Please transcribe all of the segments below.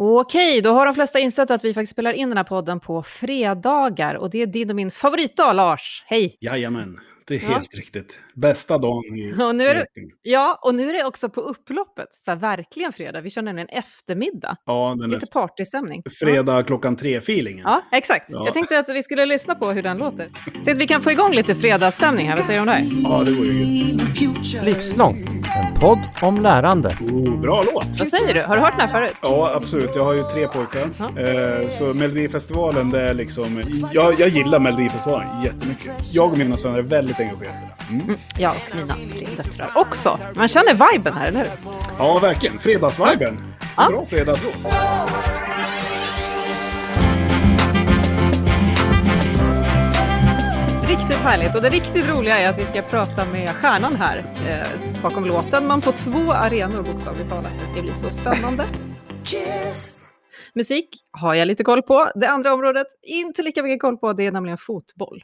Okej, då har de flesta insett att vi faktiskt spelar in den här podden på fredagar. Och det är din och min favoritdag, Lars. Hej! Jajamän, det är Ja. helt riktigt. Bästa dagen i Och nu är det, ja, och nu är det också på upploppet. Så här, verkligen fredag. Vi kör nämligen eftermiddag. Ja, den Lite partystämning. Ja. fredag klockan tre-feelingen. Ja, exakt. Ja. Jag tänkte att vi skulle lyssna på hur den låter. Tänkte att vi kan få igång lite fredagsstämning här. Vad säger du om det här? Ja, det vore ju. Livslångt, en podd om lärande. Oh, bra låt! Vad säger du? Har du hört den här förut? Ja, absolut. Jag har ju tre pojkar. Ja. Eh, så Melodifestivalen, det är liksom... Jag, jag gillar Melodifestivalen jättemycket. Jag och mina söner är väldigt engagerade. Mm. Jag och mina tre döttrar också. Man känner viben här, eller hur? Ja, verkligen. Fredagsviben. Ja. Bra fredagslåt. Riktigt härligt. Och det riktigt roliga är att vi ska prata med stjärnan här eh, bakom låten, men på två arenor bokstavligt talat. Det ska bli så spännande. Musik har jag lite koll på. Det andra området, inte lika mycket koll på, det är nämligen fotboll.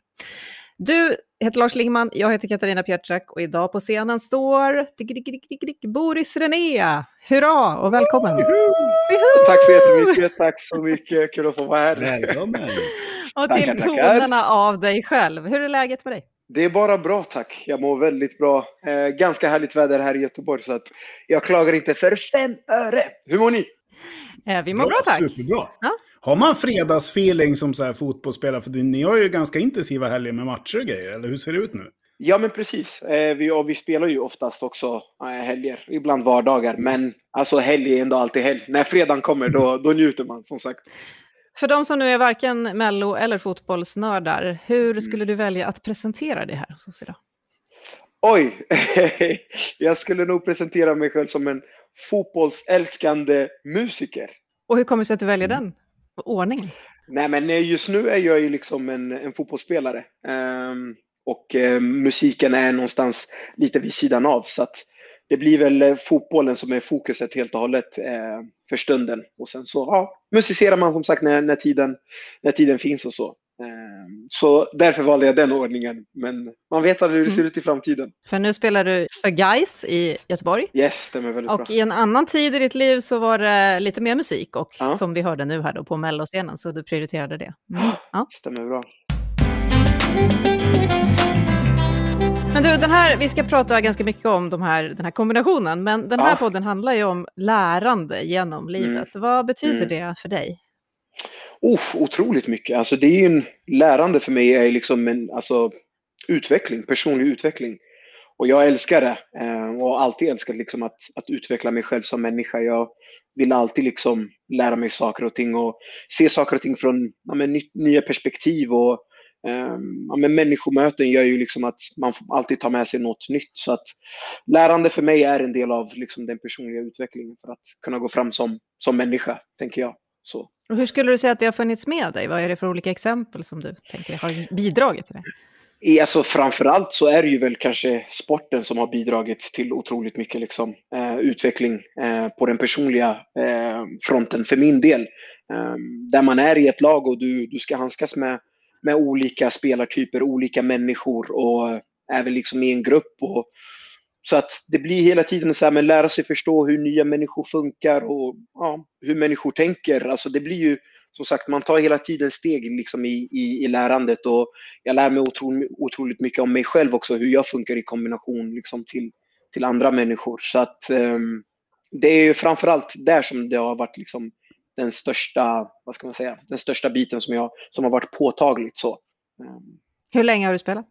Du heter Lars Lingman, jag heter Katarina Pietrak och idag på scenen står Boris René. Hurra och välkommen! Tack så jättemycket. Tack så mycket. Kul att få vara här. Välkommen! Och till tonerna av dig själv. Hur är läget med dig? Det är bara bra tack. Jag mår väldigt bra. Eh, ganska härligt väder här i Göteborg så att jag klagar inte för fem öre. Hur mår ni? Eh, vi mår bra tack. Superbra. Ja. Har man fredagsfeeling som så här fotbollsspelare? För ni har ju ganska intensiva helger med matcher och grejer, eller hur ser det ut nu? Ja men precis. Eh, vi, och vi spelar ju oftast också eh, helger, ibland vardagar. Men alltså helg är ändå alltid helg. När fredagen kommer då, då njuter man som sagt. För de som nu är varken mello eller fotbollsnördar, hur Mm. skulle du välja att presentera det här hos oss idag? Oj! jag skulle nog presentera mig själv som en fotbollsälskande musiker. Och hur kommer det sig att du väljer Mm. den ordning? Nej, men eh, just nu är jag ju liksom en, en fotbollsspelare. um, och eh, musiken är någonstans lite vid sidan av. Så att det blir väl eh, fotbollen som är fokuset helt och hållet uh, för stunden. Och sen så ja, musicerar man som sagt när, när, tiden, när tiden finns och så. Ehm, så därför valde jag den ordningen. Men man vet aldrig hur det ser Mm. ut i framtiden. För nu spelar du för Gais i Göteborg. Yes, stämmer väldigt Och bra. i en annan tid i ditt liv så var det lite mer musik och Ja. som vi hörde nu här då på melloscenen så du prioriterade det. Mm. Ja. Stämmer bra. Men du, den här, vi ska prata ganska mycket om de här, den här kombinationen, men den här Ja. podden handlar ju om lärande genom livet. Vad betyder Mm. det för dig? Oh, otroligt mycket. Alltså det är ju en lärande för mig är liksom en alltså, utveckling, personlig utveckling. Och jag älskar det eh, och har alltid älskat liksom att, att utveckla mig själv som människa. Jag vill alltid liksom lära mig saker och ting och se saker och ting från ja, men, nya perspektiv. Och, eh, ja, men, människomöten gör ju liksom att man alltid tar med sig något nytt. Så att lärande för mig är en del av liksom, den personliga utvecklingen för att kunna gå fram som, som människa, tänker jag. Så. Och hur skulle du säga att det har funnits med dig? Vad är det för olika exempel som du tänker har bidragit till det? Alltså framförallt så är det ju väl kanske sporten som har bidragit till otroligt mycket liksom, eh, utveckling eh, på den personliga eh, fronten för min del. Eh, där man är i ett lag och du, du ska handskas med, med olika spelartyper, olika människor och även liksom i en grupp. Och, så att det blir hela tiden så här, men lära sig förstå hur nya människor funkar och ja, hur människor tänker. Alltså det blir ju som sagt, man tar hela tiden steg liksom i, i, i lärandet och jag lär mig otro, otroligt mycket om mig själv också, hur jag funkar i kombination liksom till, till andra människor. Så att um, det är ju framförallt där som det har varit liksom den största, vad ska man säga, den största biten som, jag, som har varit påtagligt så. Um, Hur länge har du spelat?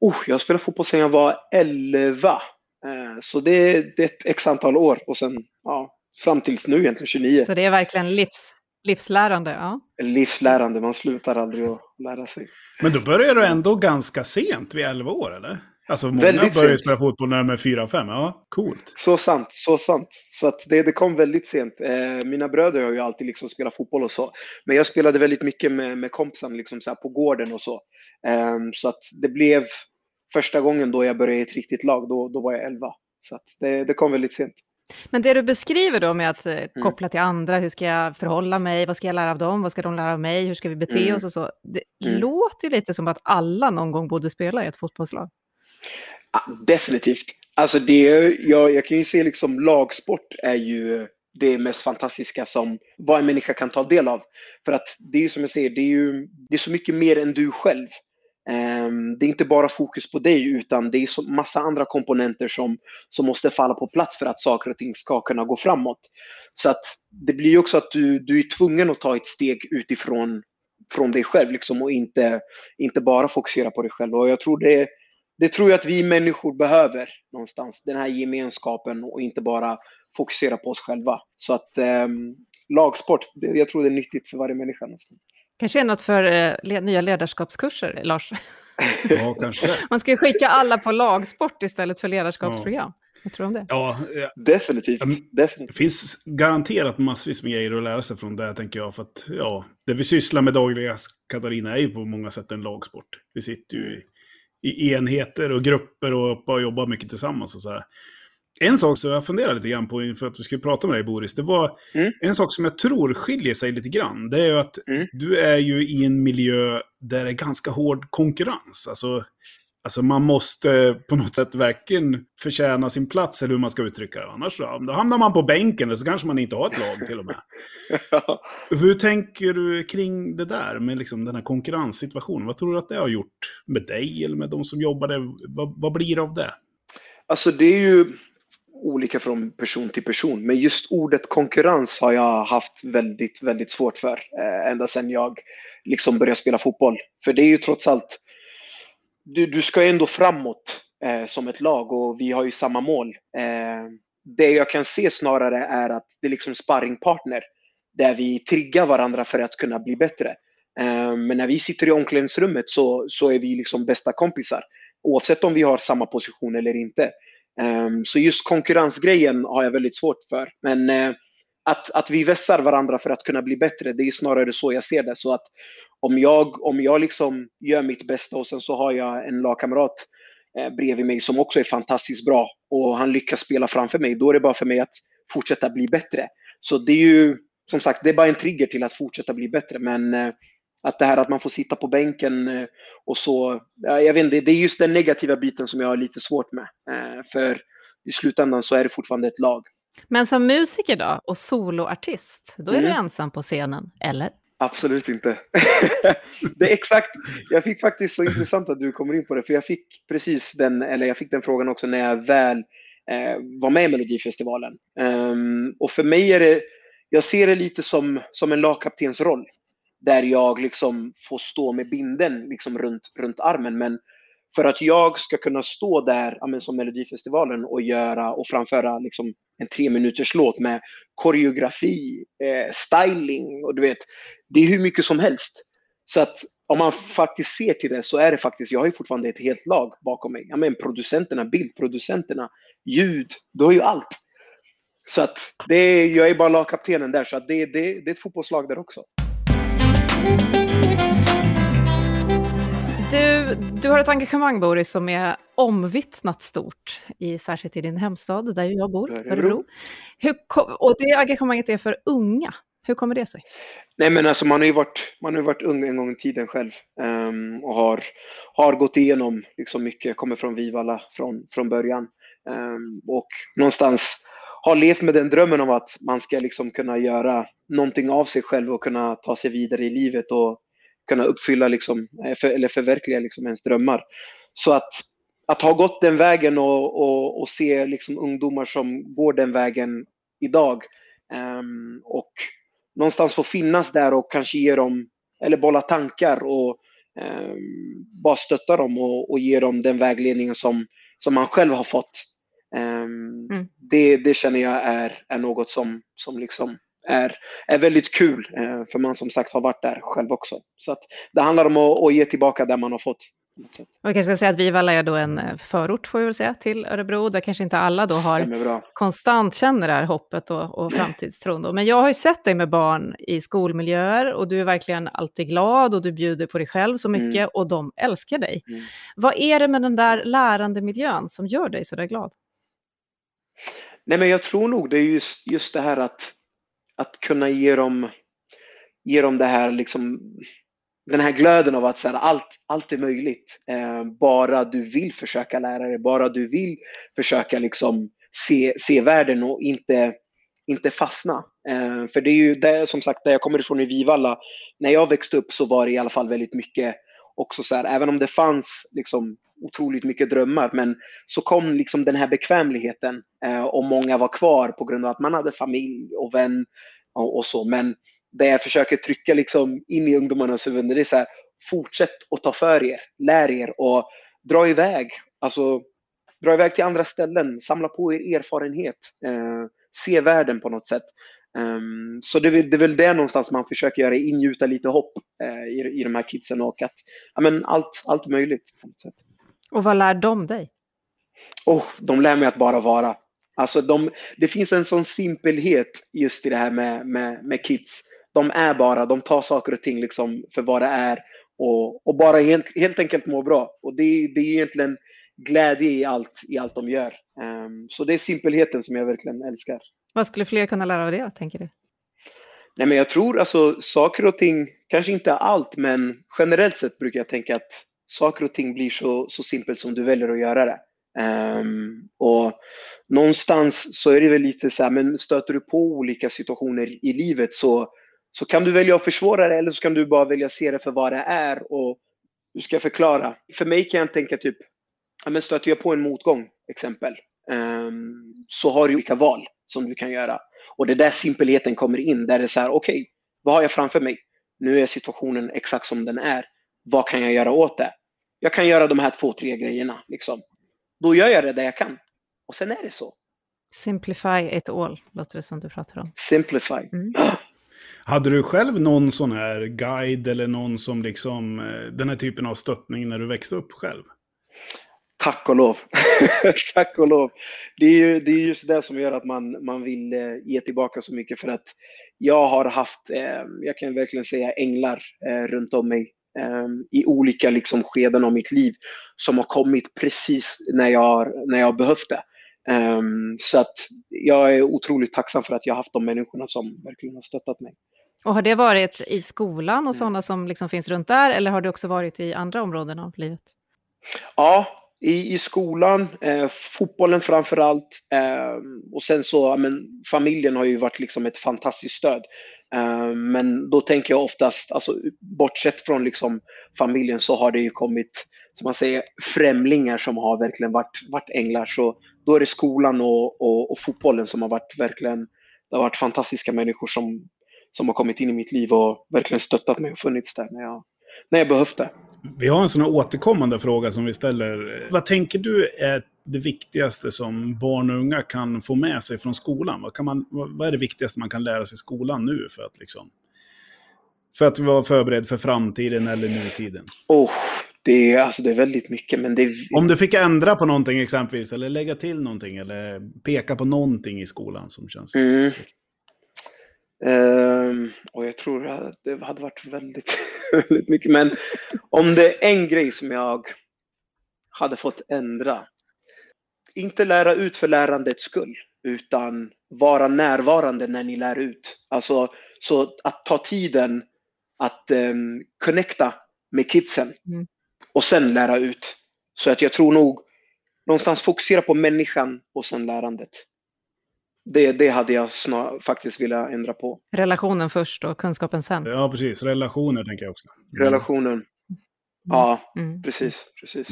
Oh, jag spelat fotboll sedan jag var 11. Uh, så det, det är ett x antal år och sen ja, fram tills nu egentligen 29. Så det är verkligen livs, livslärande? Ja. Livslärande, man slutar aldrig att lära sig. Men då börjar du ändå ganska sent, vid 11 år, eller? Alltså många Väldigt börjar ju sent. spela fotboll när de är 4-5. Ja, coolt. Så sant, så sant. Så att det, det kom väldigt sent. Eh, mina bröder har ju alltid liksom spelat fotboll och så. Men jag spelade väldigt mycket med, med kompisarna liksom så på gården och så. Eh, så att det blev första gången då jag började i ett riktigt lag, då, då var jag 11. Så det, det kom väldigt sent. Men det du beskriver då med att eh, Mm. koppla till andra, hur ska jag förhålla mig, vad ska jag lära av dem, vad ska de lära av mig, hur ska vi bete Mm. oss och så. Det Mm. låter lite som att alla någon gång borde spela i ett fotbollslag. Ja, definitivt. Alltså det, jag, jag kan ju se liksom lagsport är ju det mest fantastiska som vad en människa kan ta del av. För att det är ju som jag säger, det är ju det är så mycket mer än du själv. Ehm, det är inte bara fokus på dig utan det är massa andra komponenter som, som måste falla på plats för att saker och ting ska kunna gå framåt. Så att det blir också att du, du är tvungen att ta ett steg utifrån från dig själv liksom, och inte, inte bara fokusera på dig själv. Och jag tror det, det tror jag att vi människor behöver någonstans, den här gemenskapen och inte bara fokusera på oss själva. Så att eh, lagsport, det, jag tror det är nyttigt för varje människa. Någonstans. Kanske är något för eh, nya ledarskapskurser, Lars? Ja, kanske Man ska ju skicka alla på lagsport istället för ledarskapsprogram. Ja. Vad tror du om det? Ja, ja. Definitivt. Definitivt. Det finns garanterat massvis med grejer att lära sig från det, tänker jag. För att, ja, det vi sysslar med dagligen, Katarina, är ju på många sätt en lagsport. Vi sitter ju i, i enheter och grupper och bara jobbar mycket tillsammans. Och så här. En sak som jag funderar lite grann på inför att vi skulle prata med dig Boris, det var mm. en sak som jag tror skiljer sig lite grann. Det är ju att mm. du är ju i en miljö där det är ganska hård konkurrens. Alltså, alltså man måste på något sätt verkligen förtjäna sin plats, eller hur man ska uttrycka det. Annars då, hamnar man på bänken, eller så kanske man inte har ett lag till och med. Hur tänker du kring det där med liksom den här konkurrenssituationen? Vad tror du att det har gjort med dig eller med de som jobbar där? Vad, vad blir det av det? Alltså det är ju olika från person till person. Men just ordet konkurrens har jag haft väldigt, väldigt svårt för eh, ända sedan jag liksom började spela fotboll. För det är ju trots allt, du, du ska ändå framåt eh, som ett lag och vi har ju samma mål. Eh, det jag kan se snarare är att det är liksom sparringpartner där vi triggar varandra för att kunna bli bättre. Eh, men när vi sitter i omklädningsrummet så, så är vi liksom bästa kompisar. Oavsett om vi har samma position eller inte. Ehm, så just konkurrensgrejen har jag väldigt svårt för. Men eh, att, att vi vässar varandra för att kunna bli bättre, det är snarare så jag ser det. Så att om jag, om jag liksom gör mitt bästa och sen så har jag en lagkamrat eh, bredvid mig som också är fantastiskt bra och han lyckas spela framför mig, då är det bara för mig att fortsätta bli bättre. Så det är ju som sagt, det är bara en trigger till att fortsätta bli bättre. Men eh, att det här att man får sitta på bänken eh, och så, jag vet inte, det är just den negativa biten som jag har lite svårt med. Eh, för i slutändan så är det fortfarande ett lag. Men som musiker då, och soloartist, då är mm. du ensam på scenen, eller? Absolut inte. det är exakt, jag fick faktiskt så intressant att du kommer in på det, för jag fick precis den, eller jag fick den frågan också när jag väl eh, var med i Melodifestivalen. Um, och för mig är det, jag ser det lite som, som en lagkaptensroll där jag liksom får stå med binden liksom runt, runt armen. Men för att jag ska kunna stå där ja, som Melodifestivalen och göra och framföra liksom en tre minuters låt med koreografi, eh, styling och du vet, det är hur mycket som helst. Så att om man faktiskt ser till det så är det faktiskt, jag har ju fortfarande ett helt lag bakom mig. Ja, men producenterna, bildproducenterna, ljud, du har ju allt. Så att det jag är bara lagkaptenen där, så att det, det, det är ett fotbollslag där också. Du, du har ett engagemang, Boris, som är omvittnat stort, i, särskilt i din hemstad, där jag bor, Örebro. Hur, och det engagemanget är för unga. Hur kommer det sig? Nej, men alltså, man, har ju varit, man har varit ung en gång i tiden själv um, och har, har gått igenom liksom mycket, kommer från Vivalla från, från början. Um, och någonstans har levt med den drömmen om att man ska liksom kunna göra någonting av sig själv och kunna ta sig vidare i livet och kunna uppfylla liksom, eh, för, eller förverkliga liksom ens drömmar. Så att, att ha gått den vägen och, och, och se liksom ungdomar som går den vägen idag um, och någonstans få finnas där och kanske ge dem, eller bolla tankar och um, bara stötta dem och, och ge dem den vägledningen som, som man själv har fått. Um, mm. det, det känner jag är, är något som, som liksom är, är väldigt kul eh, för man som sagt har varit där själv också. Så att det handlar om att, att ge tillbaka det man har fått. Och kanske ska säga att Vivalla är då en eh, förort, får vi väl säga, till Örebro, där kanske inte alla då har konstant känner det här hoppet och, och framtidstron. Men jag har ju sett dig med barn i skolmiljöer och du är verkligen alltid glad och du bjuder på dig själv så mycket mm. och de älskar dig. Mm. Vad är det med den där lärandemiljön som gör dig så där glad? Nej, men jag tror nog det är just, just det här att att kunna ge dem, ge dem det här liksom, den här glöden av att så här, allt, allt är möjligt. Eh, bara du vill försöka lära dig, bara du vill försöka liksom se, se världen och inte, inte fastna. Eh, för det är ju det, som sagt, där jag kommer ifrån i Vivalla, när jag växte upp så var det i alla fall väldigt mycket också så här, även om det fanns liksom otroligt mycket drömmar, men så kom liksom den här bekvämligheten eh, och många var kvar på grund av att man hade familj och vän och, och så. Men det jag försöker trycka liksom in i ungdomarnas huvuden, det är så här, fortsätt att ta för er, lär er och dra iväg. Alltså, dra iväg till andra ställen, samla på er erfarenhet, eh, se världen på något sätt. Um, så det är, det är väl det någonstans man försöker göra, ingjuta lite hopp eh, i, i de här kidsen och att ja, men allt, allt möjligt. På något sätt. Och vad lär de dig? Oh, de lär mig att bara vara. Alltså de, det finns en sån simpelhet just i det här med, med, med kids. De är bara, de tar saker och ting liksom för vad det är och, och bara helt, helt enkelt må bra. Och det, det är egentligen glädje i allt, i allt de gör. Um, så det är simpelheten som jag verkligen älskar. Vad skulle fler kunna lära av det, tänker du? Nej, men jag tror alltså saker och ting, kanske inte allt, men generellt sett brukar jag tänka att saker och ting blir så, så simpelt som du väljer att göra det. Um, och någonstans så är det väl lite så här, men stöter du på olika situationer i livet så, så kan du välja att försvåra det eller så kan du bara välja att se det för vad det är och du ska förklara. För mig kan jag tänka typ, ja, men stöter jag på en motgång exempel, um, så har du olika val som du kan göra. Och det är där simpelheten kommer in, där det är så här, okej, okay, vad har jag framför mig? Nu är situationen exakt som den är. Vad kan jag göra åt det? Jag kan göra de här två, tre grejerna. Liksom. Då gör jag det där jag kan. Och sen är det så. Simplify it all, låter det som du pratar om. Simplify. Mm. Hade du själv någon sån här guide eller någon som liksom, eh, den här typen av stöttning när du växte upp själv? Tack och lov. Tack och lov. Det är, ju, det är just det som gör att man, man vill eh, ge tillbaka så mycket för att jag har haft, eh, jag kan verkligen säga änglar eh, runt om mig i olika liksom, skeden av mitt liv som har kommit precis när jag, när jag behövt det. Um, så att jag är otroligt tacksam för att jag har haft de människorna som verkligen har stöttat mig. Och har det varit i skolan och mm. sådana som liksom finns runt där eller har det också varit i andra områden av livet? Ja, i, i skolan, eh, fotbollen framför allt. Eh, och sen så, men, familjen har ju varit liksom ett fantastiskt stöd. Eh, men då tänker jag oftast, alltså, bortsett från liksom familjen så har det ju kommit, som man säger, främlingar som har verkligen varit, varit änglar. Så då är det skolan och, och, och fotbollen som har varit verkligen, det har varit fantastiska människor som, som har kommit in i mitt liv och verkligen stöttat mig och funnits där när jag, när jag behövt det. Vi har en sån här återkommande fråga som vi ställer. Vad tänker du är det viktigaste som barn och unga kan få med sig från skolan? Vad, kan man, vad är det viktigaste man kan lära sig i skolan nu för att, liksom, för att vara förberedd för framtiden eller nutiden? Oh, det, är, alltså, det är väldigt mycket. Men det... Om du fick ändra på någonting exempelvis, eller lägga till någonting, eller peka på någonting i skolan som känns mm. Um, och jag tror att det hade varit väldigt, väldigt mycket. Men om det är en grej som jag hade fått ändra. Inte lära ut för lärandets skull, utan vara närvarande när ni lär ut. Alltså, så att ta tiden att um, connecta med kidsen mm. och sen lära ut. Så att jag tror nog någonstans fokusera på människan och sen lärandet det, det hade jag snar, faktiskt velat ändra på. Relationen först och kunskapen sen. Ja, precis. Relationer tänker jag också. Mm. Relationen. Mm. Ja, mm. precis. precis.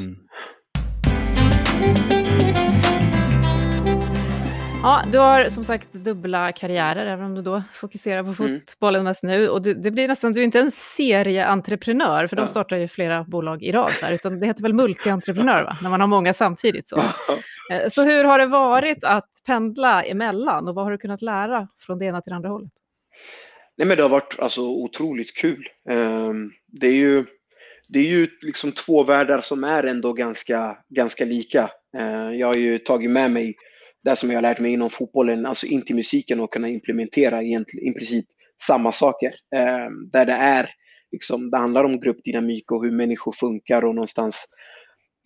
Ja, du har som sagt dubbla karriärer, även om du då fokuserar på mm. fotbollen mest nu. Och du, det blir nästan, du är inte en serieentreprenör, för ja. de startar ju flera bolag i rad, så här, utan det heter väl multientreprenör, va? när man har många samtidigt. Så. Eh, så hur har det varit att pendla emellan och vad har du kunnat lära från det ena till det andra hållet? Nej, men det har varit alltså, otroligt kul. Ehm, det är ju, det är ju liksom två världar som är ändå ganska, ganska lika. Eh, jag har ju tagit med mig det som jag har lärt mig inom fotbollen, alltså in till musiken och kunna implementera i princip samma saker. Eh, där det är, liksom, det handlar om gruppdynamik och hur människor funkar och någonstans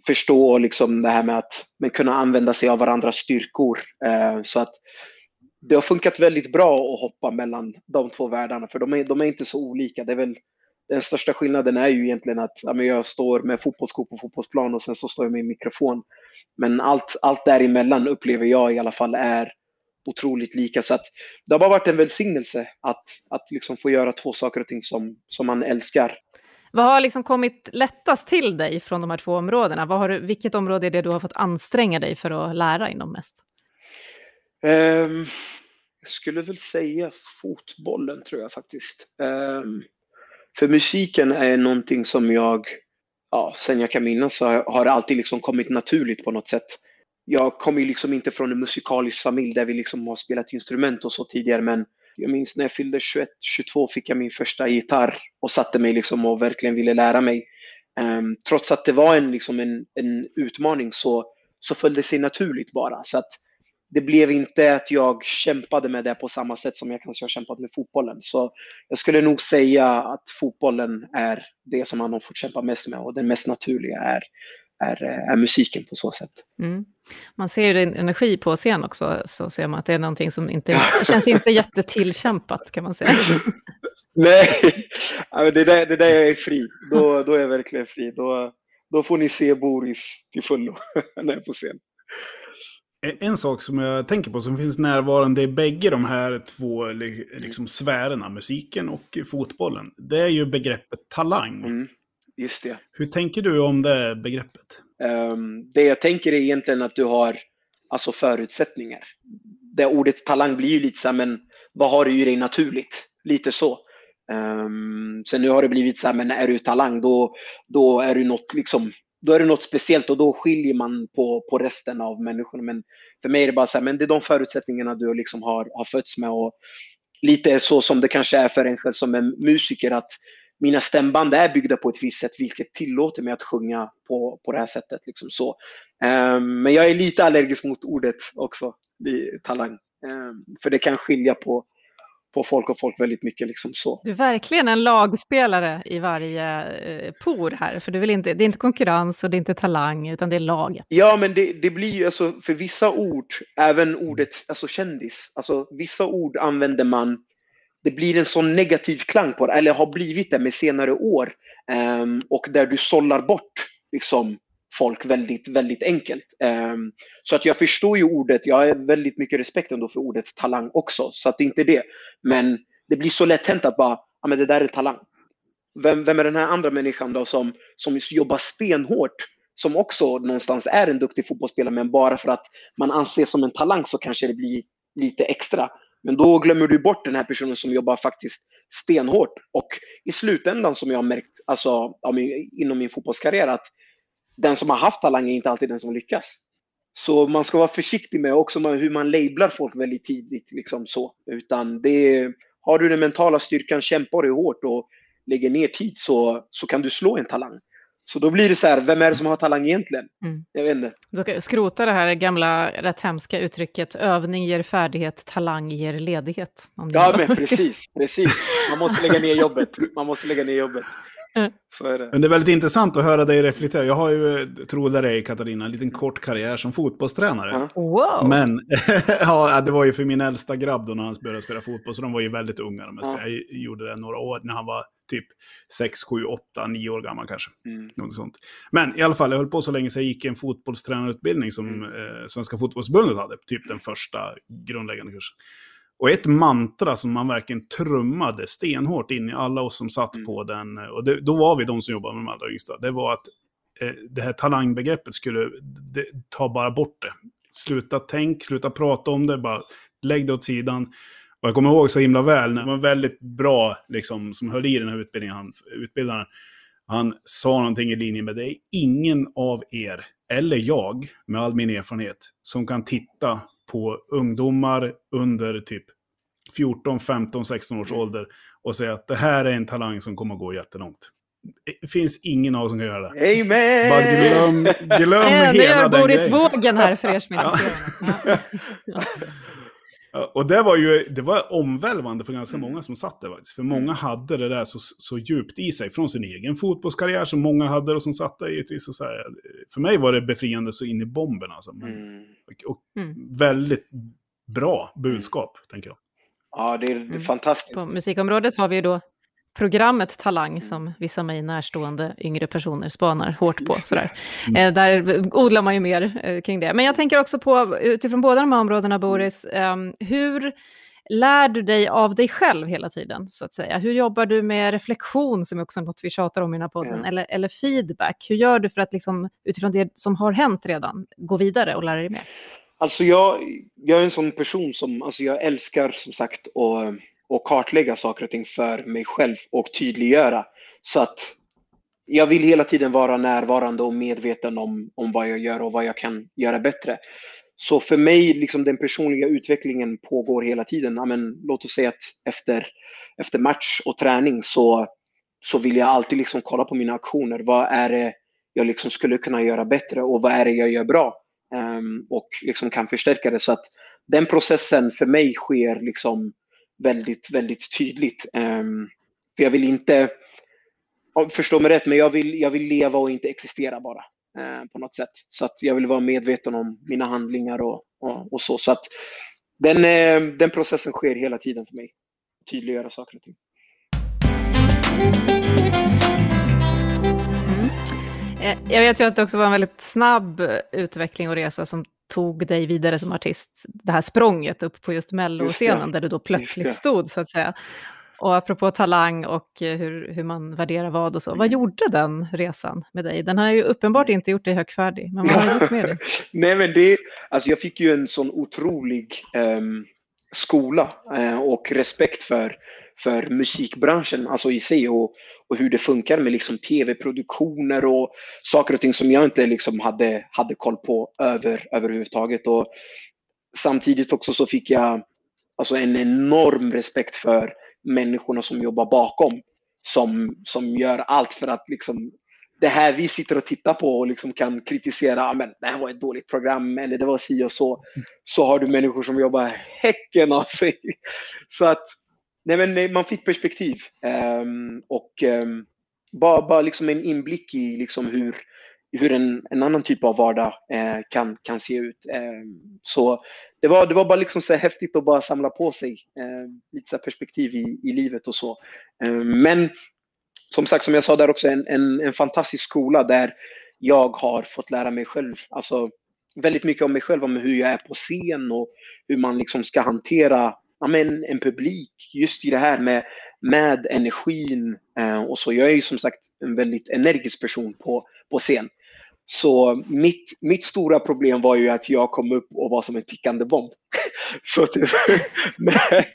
förstå liksom det här med att men kunna använda sig av varandras styrkor. Eh, så att det har funkat väldigt bra att hoppa mellan de två världarna, för de är, de är inte så olika. Det är väl, den största skillnaden är ju egentligen att ja, jag står med fotbollsskor på fotbollsplan och sen så står jag med mikrofon. Men allt, allt däremellan upplever jag i alla fall är otroligt lika. Så att det har bara varit en välsignelse att, att liksom få göra två saker och ting som, som man älskar. Vad har liksom kommit lättast till dig från de här två områdena? Vad har du, vilket område är det du har fått anstränga dig för att lära inom mest? Um, jag skulle väl säga fotbollen tror jag faktiskt. Um, för musiken är någonting som jag, ja, sen jag kan minnas så har det alltid liksom kommit naturligt på något sätt. Jag kommer ju liksom inte från en musikalisk familj där vi liksom har spelat instrument och så tidigare men jag minns när jag fyllde 21, 22 fick jag min första gitarr och satte mig liksom och verkligen ville lära mig. Um, trots att det var en, liksom en, en utmaning så, så föll det sig naturligt bara. Så att det blev inte att jag kämpade med det på samma sätt som jag kanske har kämpat med fotbollen. Så jag skulle nog säga att fotbollen är det som man har fått kämpa mest med och det mest naturliga är, är, är musiken på så sätt. Mm. Man ser ju din energi på scen också, så ser man att det är någonting som inte känns inte jättetillkämpat kan man säga. Nej, det där, det där jag är fri. Då, då är jag verkligen fri. Då, då får ni se Boris till fullo när jag är på scen. En sak som jag tänker på som finns närvarande i bägge de här två liksom, sfärerna, musiken och fotbollen, det är ju begreppet talang. Mm, just det. Hur tänker du om det begreppet? Um, det jag tänker är egentligen att du har alltså förutsättningar. Det ordet talang blir ju lite så här, men vad har du i dig naturligt? Lite så. Um, sen nu har det blivit så här, men är du talang då, då är du något liksom då är det något speciellt och då skiljer man på, på resten av människorna. Men för mig är det bara så här, men det är de förutsättningarna du liksom har, har fötts med. Och lite så som det kanske är för en själv som är musiker, att mina stämband är byggda på ett visst sätt, vilket tillåter mig att sjunga på, på det här sättet. Liksom så. Um, men jag är lite allergisk mot ordet också, talang. Um, för det kan skilja på, på folk och folk väldigt mycket. Liksom så. Du är verkligen en lagspelare i varje eh, por här, för du vill inte, det är inte konkurrens och det är inte talang, utan det är laget. Ja, men det, det blir ju alltså för vissa ord, även ordet alltså kändis, alltså vissa ord använder man det blir en sån negativ klang på det, eller har blivit det med senare år. Um, och där du sållar bort liksom, folk väldigt, väldigt enkelt. Ehm, så att jag förstår ju ordet, jag har väldigt mycket respekt ändå för ordet talang också, så att det är inte det. Men det blir så lätt hänt att bara, ja men det där är talang. Vem, vem är den här andra människan då som, som jobbar stenhårt, som också någonstans är en duktig fotbollsspelare, men bara för att man anses som en talang så kanske det blir lite extra. Men då glömmer du bort den här personen som jobbar faktiskt stenhårt. Och i slutändan som jag har märkt alltså, inom min fotbollskarriär att den som har haft talang är inte alltid den som lyckas. Så man ska vara försiktig med också hur man lablar folk väldigt tidigt. Liksom så. Utan det har du den mentala styrkan, kämpar du hårt och lägger ner tid så, så kan du slå en talang. Så då blir det så här, vem är det som har talang egentligen? Mm. Jag vet inte. Då skrota det här gamla, rätt hemska uttrycket, övning ger färdighet, talang ger ledighet. ja, men precis, precis. Man måste lägga ner jobbet. Man måste lägga ner jobbet. Så är det. Men det är väldigt intressant att höra dig reflektera. Jag har ju, tro det dig Katarina, en liten kort karriär som fotbollstränare. Wow. Men ja, det var ju för min äldsta grabb då när han började spela fotboll, så de var ju väldigt unga. De jag gjorde det några år när han var typ 6, 7, 8, 9 år gammal kanske. Mm. Något sånt. Men i alla fall, jag höll på så länge så jag gick en fotbollstränarutbildning som mm. eh, Svenska fotbollsförbundet hade. Typ den första grundläggande kursen. Och ett mantra som man verkligen trummade stenhårt in i alla oss som satt mm. på den, och det, då var vi de som jobbade med de allra yngsta, det var att eh, det här talangbegreppet skulle det, ta bara bort det. Sluta tänk, sluta prata om det, bara lägg det åt sidan. Och jag kommer ihåg så himla väl, när det var väldigt bra, liksom, som höll i den här utbildningen, han, utbildaren, han sa någonting i linje med det är ingen av er, eller jag, med all min erfarenhet, som kan titta på ungdomar under typ 14, 15, 16 års ålder och säga att det här är en talang som kommer att gå jättelångt. Det finns ingen av oss som kan göra det. Amen! Bara glöm, glöm hela den grejen. Nu är Boris Vågen här för er som inte ser Och det var ju det var omvälvande för ganska många som satt där faktiskt. För många hade det där så, så djupt i sig från sin egen fotbollskarriär som många hade och som satt där givetvis. Och så här, för mig var det befriande så in i bomben alltså. Men, mm. Och, och mm. väldigt bra budskap, mm. tänker jag. Ja, det är, är fantastiskt. På musikområdet har vi ju då programmet Talang som vissa mig närstående yngre personer spanar hårt på. Sådär. Eh, där odlar man ju mer eh, kring det. Men jag tänker också på, utifrån båda de här områdena Boris, eh, hur lär du dig av dig själv hela tiden? så att säga? Hur jobbar du med reflektion, som är också något vi tjatar om i den här podden, Ja. eller, eller feedback? Hur gör du för att liksom, utifrån det som har hänt redan gå vidare och lära dig mer? Alltså jag, jag är en sån person som, alltså jag älskar som sagt att, och kartlägga saker och ting för mig själv och tydliggöra. Så att jag vill hela tiden vara närvarande och medveten om, om vad jag gör och vad jag kan göra bättre. Så för mig, liksom den personliga utvecklingen pågår hela tiden. Amen, låt oss säga att efter, efter match och träning så, så vill jag alltid liksom kolla på mina aktioner. Vad är det jag liksom skulle kunna göra bättre och vad är det jag gör bra? Um, och liksom kan förstärka det. Så att den processen för mig sker liksom väldigt, väldigt tydligt. Ehm, för jag vill inte, förstå mig rätt, men jag vill, jag vill leva och inte existera bara eh, på något sätt. Så att jag vill vara medveten om mina handlingar och, och, och så. Så att den, eh, den processen sker hela tiden för mig. Tydliggöra saker och ting. Mm. Eh, jag vet ju att det också var en väldigt snabb utveckling och resa som tog dig vidare som artist. Det här språnget upp på just melloscenen Just där du då plötsligt stod så att säga. Och apropå talang och eh, hur, hur man värderar vad och så. Vad Mm. gjorde den resan med dig? Den har ju uppenbart inte gjort dig högfärdig, men vad har du gjort med dig? Nej, men det, alltså jag fick ju en sån otrolig ehm, skola eh, och respekt för, för musikbranschen alltså i sig och, och hur det funkar med liksom tv-produktioner och saker och ting som jag inte liksom hade, hade koll på över, överhuvudtaget. Och samtidigt också så fick jag alltså en enorm respekt för människorna som jobbar bakom. Som, som gör allt för att liksom det här vi sitter och tittar på och liksom kan kritisera, "Ah, men det här var ett dåligt program eller det var si och så. Så har du människor som jobbar häcken av sig. Så att nej men, nej, man fick perspektiv. um, och um, bara, bara liksom en inblick i liksom hur, hur en, en annan typ av vardag eh, kan, kan se ut. Ehm, så det var, det var bara liksom så häftigt att bara samla på sig eh, lite så perspektiv i, i livet och så. Ehm, men som sagt, som jag sa där också, en, en, en fantastisk skola där jag har fått lära mig själv, alltså väldigt mycket om mig själv, om hur jag är på scen och hur man liksom ska hantera ja, men, en publik. Just i det här med, med energin eh, och så. Jag är ju som sagt en väldigt energisk person på, på scen. Så mitt, mitt stora problem var ju att jag kom upp och var som en tickande bomb. Så typ, när,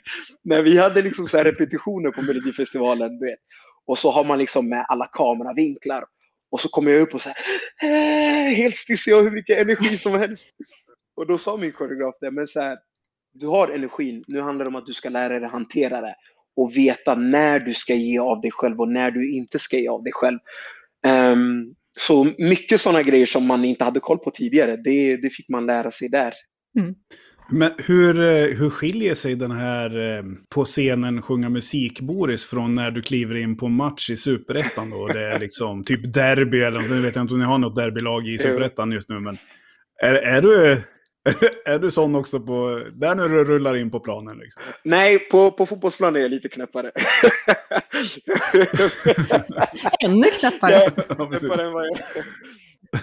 när vi hade liksom så här repetitioner på Melodifestivalen, du vet, och så har man liksom med alla kameravinklar och så kommer jag upp och så här, äh, helt stissig och hur mycket energi som helst. Och då sa min koreograf det, men så här, du har energin, nu handlar det om att du ska lära dig hantera det och veta när du ska ge av dig själv och när du inte ska ge av dig själv. Ehm, så mycket sådana grejer som man inte hade koll på tidigare, det, det fick man lära sig där. Men hur, eh, hur skiljer sig den här eh, på scenen sjunga musik, Boris, från när du kliver in på match i Superettan då? Det är liksom typ derby eller något, jag vet inte om ni har något derbylag i Superettan just nu, men är, är, du, är du sån också på, där när du rullar in på planen liksom? Nej, på, på fotbollsplan är jag lite knäppare. Ännu knäppare. Ja, knäppare än vad jag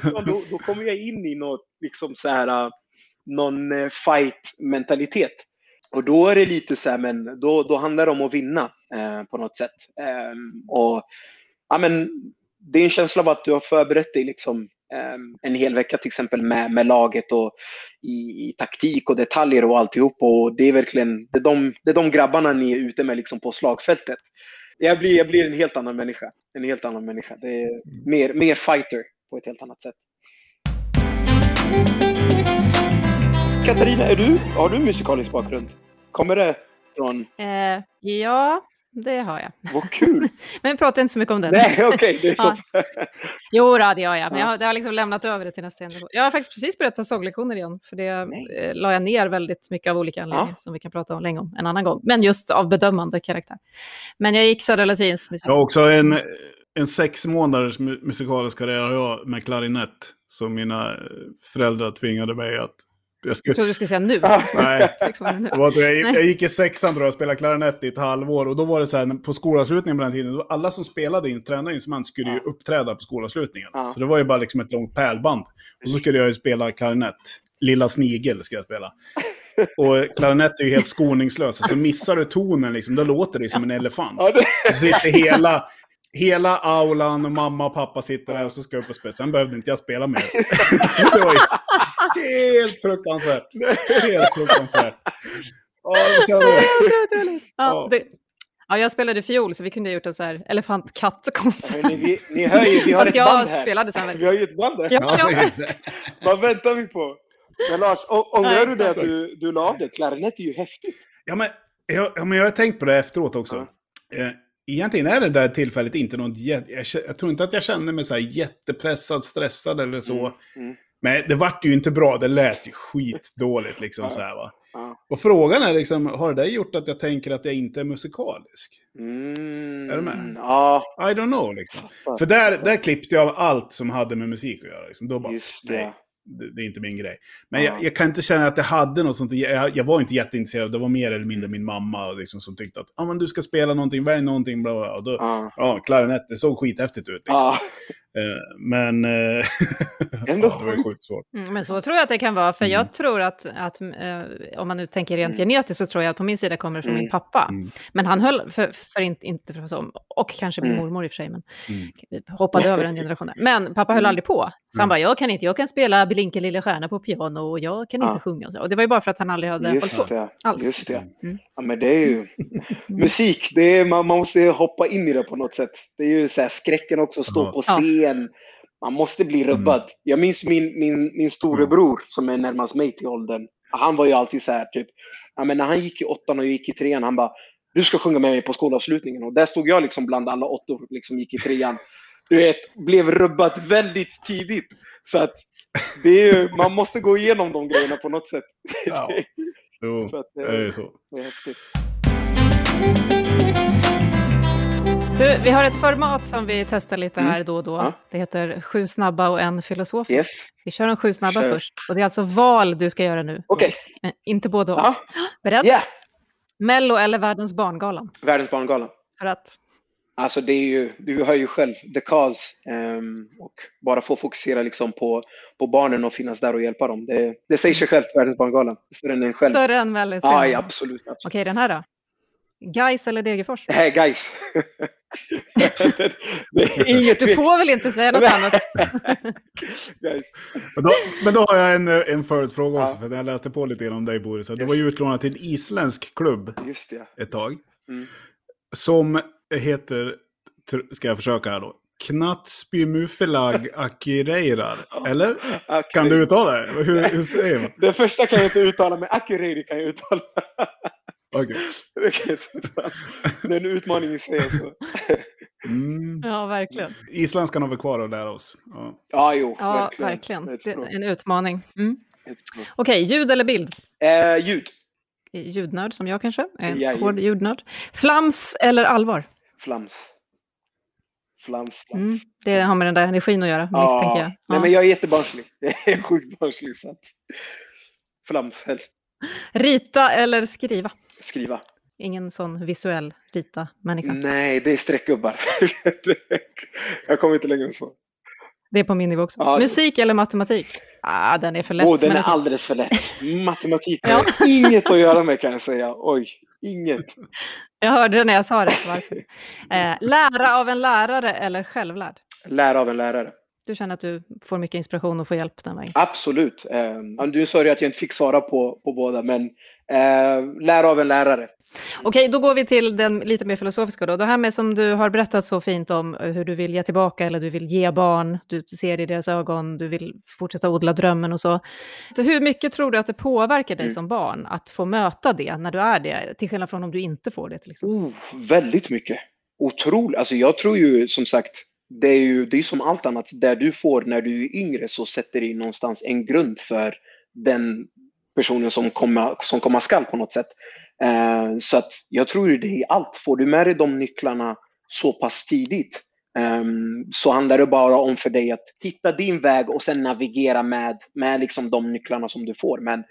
ja, då, då kommer jag in i något, liksom så här, äh, någon eh, fight-mentalitet. Och då är det lite så här, men då, då handlar det om att vinna eh, på något sätt. Ehm, och ja, men Det är en känsla av att du har förberett dig liksom, Ehm, en hel vecka till exempel med, med laget och i, i taktik och detaljer och alltihop. Och det är verkligen det är de, det är de grabbarna ni är ute med liksom på slagfältet. Jag blir, jag blir en helt annan människa. En helt annan människa. Det är mer, mer fighter på ett helt annat sätt. Katarina, är du, har du musikalisk bakgrund? Kommer det från... Eh, ja, det har jag. Vad kul! Men vi pratar inte så mycket om det. Nej, okej, det är så. Jo, då, det gör jag. Men Ja. jag har, det har liksom lämnat över det till nästa generation. Jag har faktiskt precis börjat ta sånglektioner igen. För det Nej. eh, la jag ner väldigt mycket av olika anledningar Ja. som vi kan prata om länge om en annan gång. Men just av bedömande karaktär. Men jag gick Södra Latins musik. Jag har också en, en sex månaders mu- musikalisk karriär har jag med klarinett. Som mina eh, föräldrar tvingade mig att Jag Jag skulle, trodde du skulle säga nu. Ah. nej, nu. jag, jag gick i sexan jag och spelade klarinett i ett halvår. Och då var det så här, på skolavslutningen på den tiden, då alla som spelade in, tränade instrument skulle ju uppträda på skolavslutningen. Ja. Så det var ju bara liksom ett långt pärlband. Och så skulle jag ju spela klarinett. Lilla Snigel ska jag spela. Och klarinett är ju helt skoningslös. Så missar du tonen, liksom, då låter det som en elefant. Ja, det, Så sitter hela, hela aulan och mamma och pappa sitter där och så ska jag upp och spela. Sen behövde inte jag spela mer. Det var ju helt fruktansvärt. Helt fruktansvärt. Ja, det otroligt. Ja, Ja. det, ja, jag spelade fiol så vi kunde ha gjort en så här elefant-katt-konsert. vi, ni hör ju, vi har Fast ett jag band här. spelade sen. Vi har ju ett band här. Ja, ja. Vad väntar vi på? Men Lars, ångrar du det att du, du la av det? Klarinett är ju häftigt. Ja, men jag, ja, men jag har tänkt på det efteråt också. Eh, Egentligen är det där tillfället inte något... Jag, jag tror inte att jag kände mig så här jättepressad, stressad eller så. Mm, mm. Men det vart ju inte bra. Det lät ju skitdåligt liksom Ja. så här va. Ja. Och frågan är liksom, har det gjort att jag tänker att jag inte är musikalisk? Mm, Är du med? Ja, I don't know liksom. För där, där klippte jag av allt som hade med musik att göra. Liksom. Då bara, Just det. nej, det, är inte min grej. Men Ja. jag, jag kan inte känna att det hade något sånt. Jag, jag var inte jätteintresserad. Det var mer eller mindre min mamma liksom, som tyckte att ah, men du ska spela någonting, välj någonting. Bla, bla, bla. Och då, Ja. ja, klarinett, det såg skithäftigt ut. Liksom. Ja. Eh, men eh, Ändå ja, det var ju sjukt svårt. Mm, Men så tror jag att det kan vara, för Mm. jag tror att, att eh, om man nu tänker rent genetiskt så tror jag att på min sida kommer det från Mm. min pappa. Mm. Men han höll, för, för inte, inte för så, och kanske min Mm. mormor i och för sig, men Mm. vi hoppade över den generationen. Men pappa höll Mm. aldrig på. Så han Mm. bara, jag kan inte, jag kan spela Blinka lilla stjärna på piano och jag kan inte Ja. sjunga. Och, så. och det var ju bara för att han aldrig hade hållit Just på. det. Alls. Just det. Mm. Ja, men det är ju musik. Det är, man, man måste hoppa in i det på något sätt. Det är ju så här skräcken också stå på Ja. Scen. Man måste bli rubbad. Jag minns min, min, min storebror som är närmast mig till åldern. Han var ju alltid så här typ. Ja, men när han gick i åttan och jag gick i trean. Han bara. Du ska sjunga med mig på skolavslutningen. Och där stod jag liksom bland alla åttor. Liksom gick i trean. Du vet, blev rubbad väldigt tidigt. Så att det är ju, man måste gå igenom de grejerna på något sätt. Ja. Jo, så att, det är så. det är häftigt. Du, vi har ett format som vi testar lite Mm. här då och då. Ja. Det heter sju snabba och en filosofisk. Yes. Vi kör de sju snabba Kör. först. Och det är alltså val du ska göra nu. Okej. Eh, Inte både och. Ja. Beredd? Yeah. Mello eller Världens barngalan? Världens barngala. För att... Alltså det är ju, du hör ju själv, the cause. ehm, och bara få fokusera liksom på, på barnen och finnas där och hjälpa dem. Det, det säger sig självt, Världens barngala. Större än en själv. Större än Mello. säger Ja, absolut. absolut. Okej, den här då? Gais eller Degerfors? Hey guys! inget Du får väl inte säga något annat? guys. Men då, men då har jag en, en följdfråga också, Ja. för jag läste på lite grann om dig Boris. Du var ju utlånad till en isländsk klubb Just det. ett tag. Mm. Som heter, ska jag försöka här då, Knatsbymufelag Akireirar. Eller? Akkurat. Kan du uttala det? Hur, hur säger man? Det första kan jag inte uttala, men Akureyri kan jag uttala. Okej. Det är en utmaning i sig. Så. Mm. Ja, verkligen. Isländskan har vi kvar att lära oss. Ja. Ja, jo, Ja, verkligen. verkligen. En utmaning. Mm. Okej, ljud eller bild? Eh, ljud. Ljudnörd som jag kanske. En Jajamän. hård ljudnörd. Flams eller allvar? Flams. Flams, flams. Mm. Det har med den där energin att göra, misstänker jag. Nej, Ja. men jag är jättebarnslig. Jag är sjukt barnslig. Så. Flams helst. Rita eller skriva? Skriva. Ingen sån visuell rita-människa. Nej, det är streckgubbar. jag kommer inte längre än så. Det är på min nivå också. Ja, Musik eller matematik? Ah, den är för lätt. Åh, den är alldeles för lätt. Matematik har Ja. jag inget att göra med kan jag säga. Oj, inget. Jag hörde det när jag sa det. Varför? Eh, lära av en lärare eller självlärd? Lära av en lärare. Du känner att du får mycket inspiration och får hjälp den vägen? Absolut. Eh, du sa ju att jag inte fick svara på, på båda, men eh, lära av en lärare. Okej, då går vi till den lite mer filosofiska då. Det här med som du har berättat så fint om eh, hur du vill ge tillbaka eller du vill ge barn, du ser i deras ögon, du vill fortsätta odla drömmen och så. hur mycket tror du att det påverkar dig Mm. som barn att få möta det när du är det, till skillnad från om du inte får det exempel? Oh, väldigt mycket. Otroligt. Alltså jag tror ju som sagt, det är ju det är som allt annat. Där du får när du är yngre så sätter det någonstans en grund för den personen som komma, som komma skall på något sätt. Eh, så att jag tror det är allt. Får du med dig de nycklarna så pass tidigt eh, så handlar det bara om för dig att hitta din väg och sen navigera med, med liksom de nycklarna som du får. Men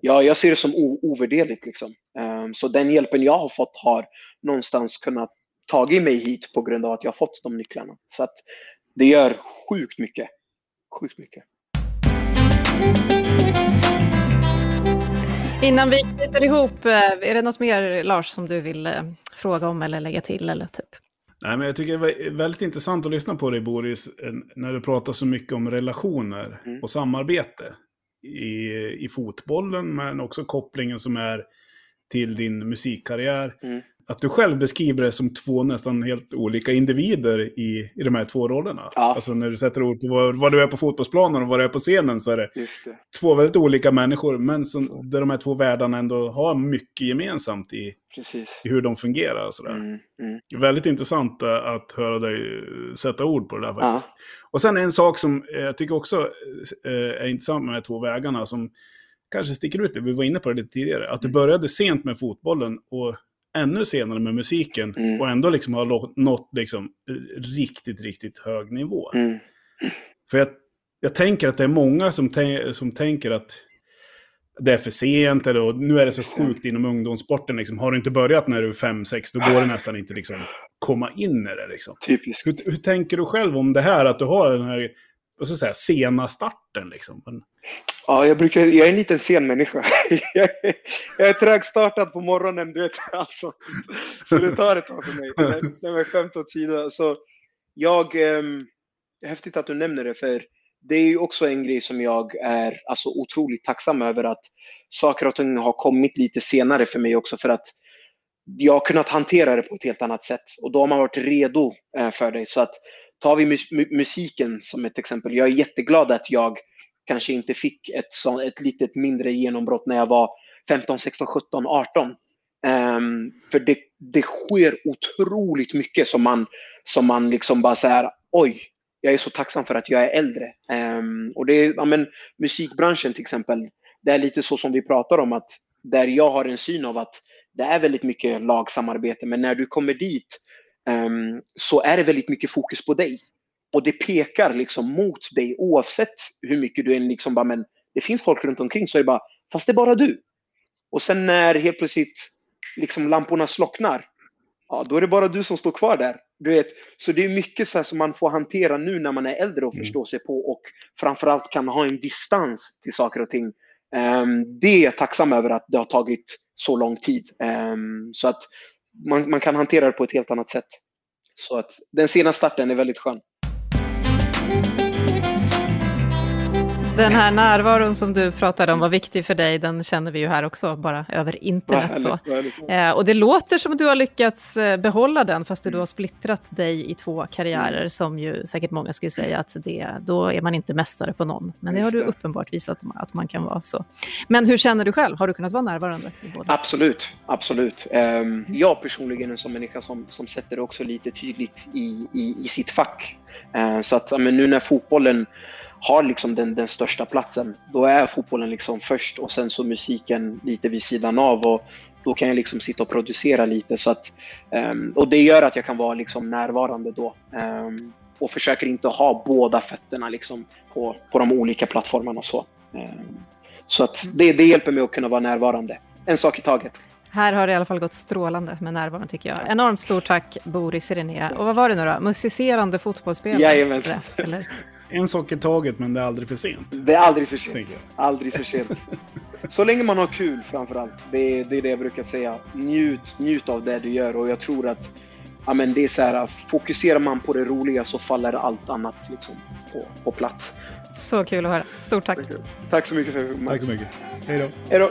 ja, jag ser det som ovärderligt. Liksom. Eh, så den hjälpen jag har fått har någonstans kunnat tagit mig hit på grund av att jag har fått de nycklarna. Så att det gör sjukt mycket. Sjukt mycket. Innan vi knyter ihop, eh, är det något mer Lars som du vill eh, fråga om eller lägga till? Eller typ? Nej, men jag tycker det är väldigt intressant att lyssna på dig Boris, när du pratar så mycket om relationer mm. och samarbete i, i fotbollen, men också kopplingen som är till din musikkarriär. Mm att du själv beskriver det som två nästan helt olika individer i, i de här två rollerna. Ja. Alltså när du sätter ord på vad, vad, du är på fotbollsplanen och vad du är på scenen så är det, det. två väldigt olika människor, men som, där de här två världarna ändå har mycket gemensamt i, i hur de fungerar. Och sådär. Mm, mm. Väldigt intressant eh, att höra dig eh, sätta ord på det där faktiskt. Ja. Och sen en sak som jag tycker också eh, är intressant med de här två vägarna som kanske sticker ut, vi var inne på det lite tidigare, att du mm. började sent med fotbollen och ännu senare med musiken mm. och ändå liksom har nått liksom riktigt, riktigt hög nivå. Mm. För jag, jag tänker att det är många som, som tänker att det är för sent eller nu är det så sjukt inom ungdomssporten. Liksom. Har du inte börjat när du är 5-6 då går det nästan inte liksom komma in i det. Liksom. Typiskt. Hur, hur, tänker du själv om det här att du har den här vad ska jag säga, sena starten? Liksom? Men... Ja, jag, brukar, jag är en liten sen människa. jag, är, jag är trögstartad på morgonen, du vet. Alltså. Så det tar ett tag för mig. Nej, men skämt åt sidan. Så jag, eh, häftigt att du nämner det, för det är ju också en grej som jag är alltså, otroligt tacksam över att saker och ting har kommit lite senare för mig också för att jag har kunnat hantera det på ett helt annat sätt och då har man varit redo eh, för det. Så att tar vi musiken som ett exempel. Jag är jätteglad att jag kanske inte fick ett, så, ett litet mindre genombrott när jag var 15, 16, 17, 18. Um, för det, det sker otroligt mycket som man, som man liksom bara säger oj, jag är så tacksam för att jag är äldre. Um, och det är, ja, men, musikbranschen till exempel, det är lite så som vi pratar om att där jag har en syn av att det är väldigt mycket lagsamarbete, men när du kommer dit så är det väldigt mycket fokus på dig. Och det pekar liksom mot dig oavsett hur mycket du än liksom bara, men det finns folk runt omkring så är det bara, fast det är bara du. Och sen när helt plötsligt liksom lamporna slocknar, ja, då är det bara du som står kvar där. Du vet, så det är mycket så som man får hantera nu när man är äldre och mm. förstår sig på och framförallt kan ha en distans till saker och ting. Um, det är jag tacksam över att det har tagit så lång tid. Um, så att man, man kan hantera det på ett helt annat sätt. Så att den sena starten är väldigt skön. Den här närvaron som du pratade om var viktig för dig, den känner vi ju här också, bara över internet. Ja, så. Eh, och det låter som att du har lyckats eh, behålla den, fast du har splittrat dig i två karriärer, mm. som ju säkert många skulle säga att det, då är man inte mästare på någon. Men det har du uppenbart visat att man kan vara så. Men hur känner du själv? Har du kunnat vara närvarande? Absolut, absolut. Um, jag personligen är en sån människa som, som sätter det också lite tydligt i, i, i sitt fack. Uh, så att men nu när fotbollen har liksom den, den största platsen, då är fotbollen liksom först och sen så musiken lite vid sidan av. Och då kan jag liksom sitta och producera lite. Så att, um, och det gör att jag kan vara liksom närvarande då. Um, och försöker inte ha båda fötterna liksom på, på de olika plattformarna. Så, um, så att det, det hjälper mig att kunna vara närvarande. En sak i taget. Här har det i alla fall gått strålande med närvaron tycker jag. Enormt stort tack Boris René. Och vad var det nu då? Musicerande fotbollsspelare? Jajamensan. En sak i taget, men det är aldrig för sent. Det är aldrig för sent. Aldrig för sent. Så länge man har kul framförallt. Det är, det är det jag brukar säga. Njut, njut av det du gör och jag tror att ja, men det är så här, fokuserar man på det roliga så faller allt annat liksom på, på plats. Så kul att höra. Stort tack. Tack så mycket för att Tack så mycket. Hej då. Hej då.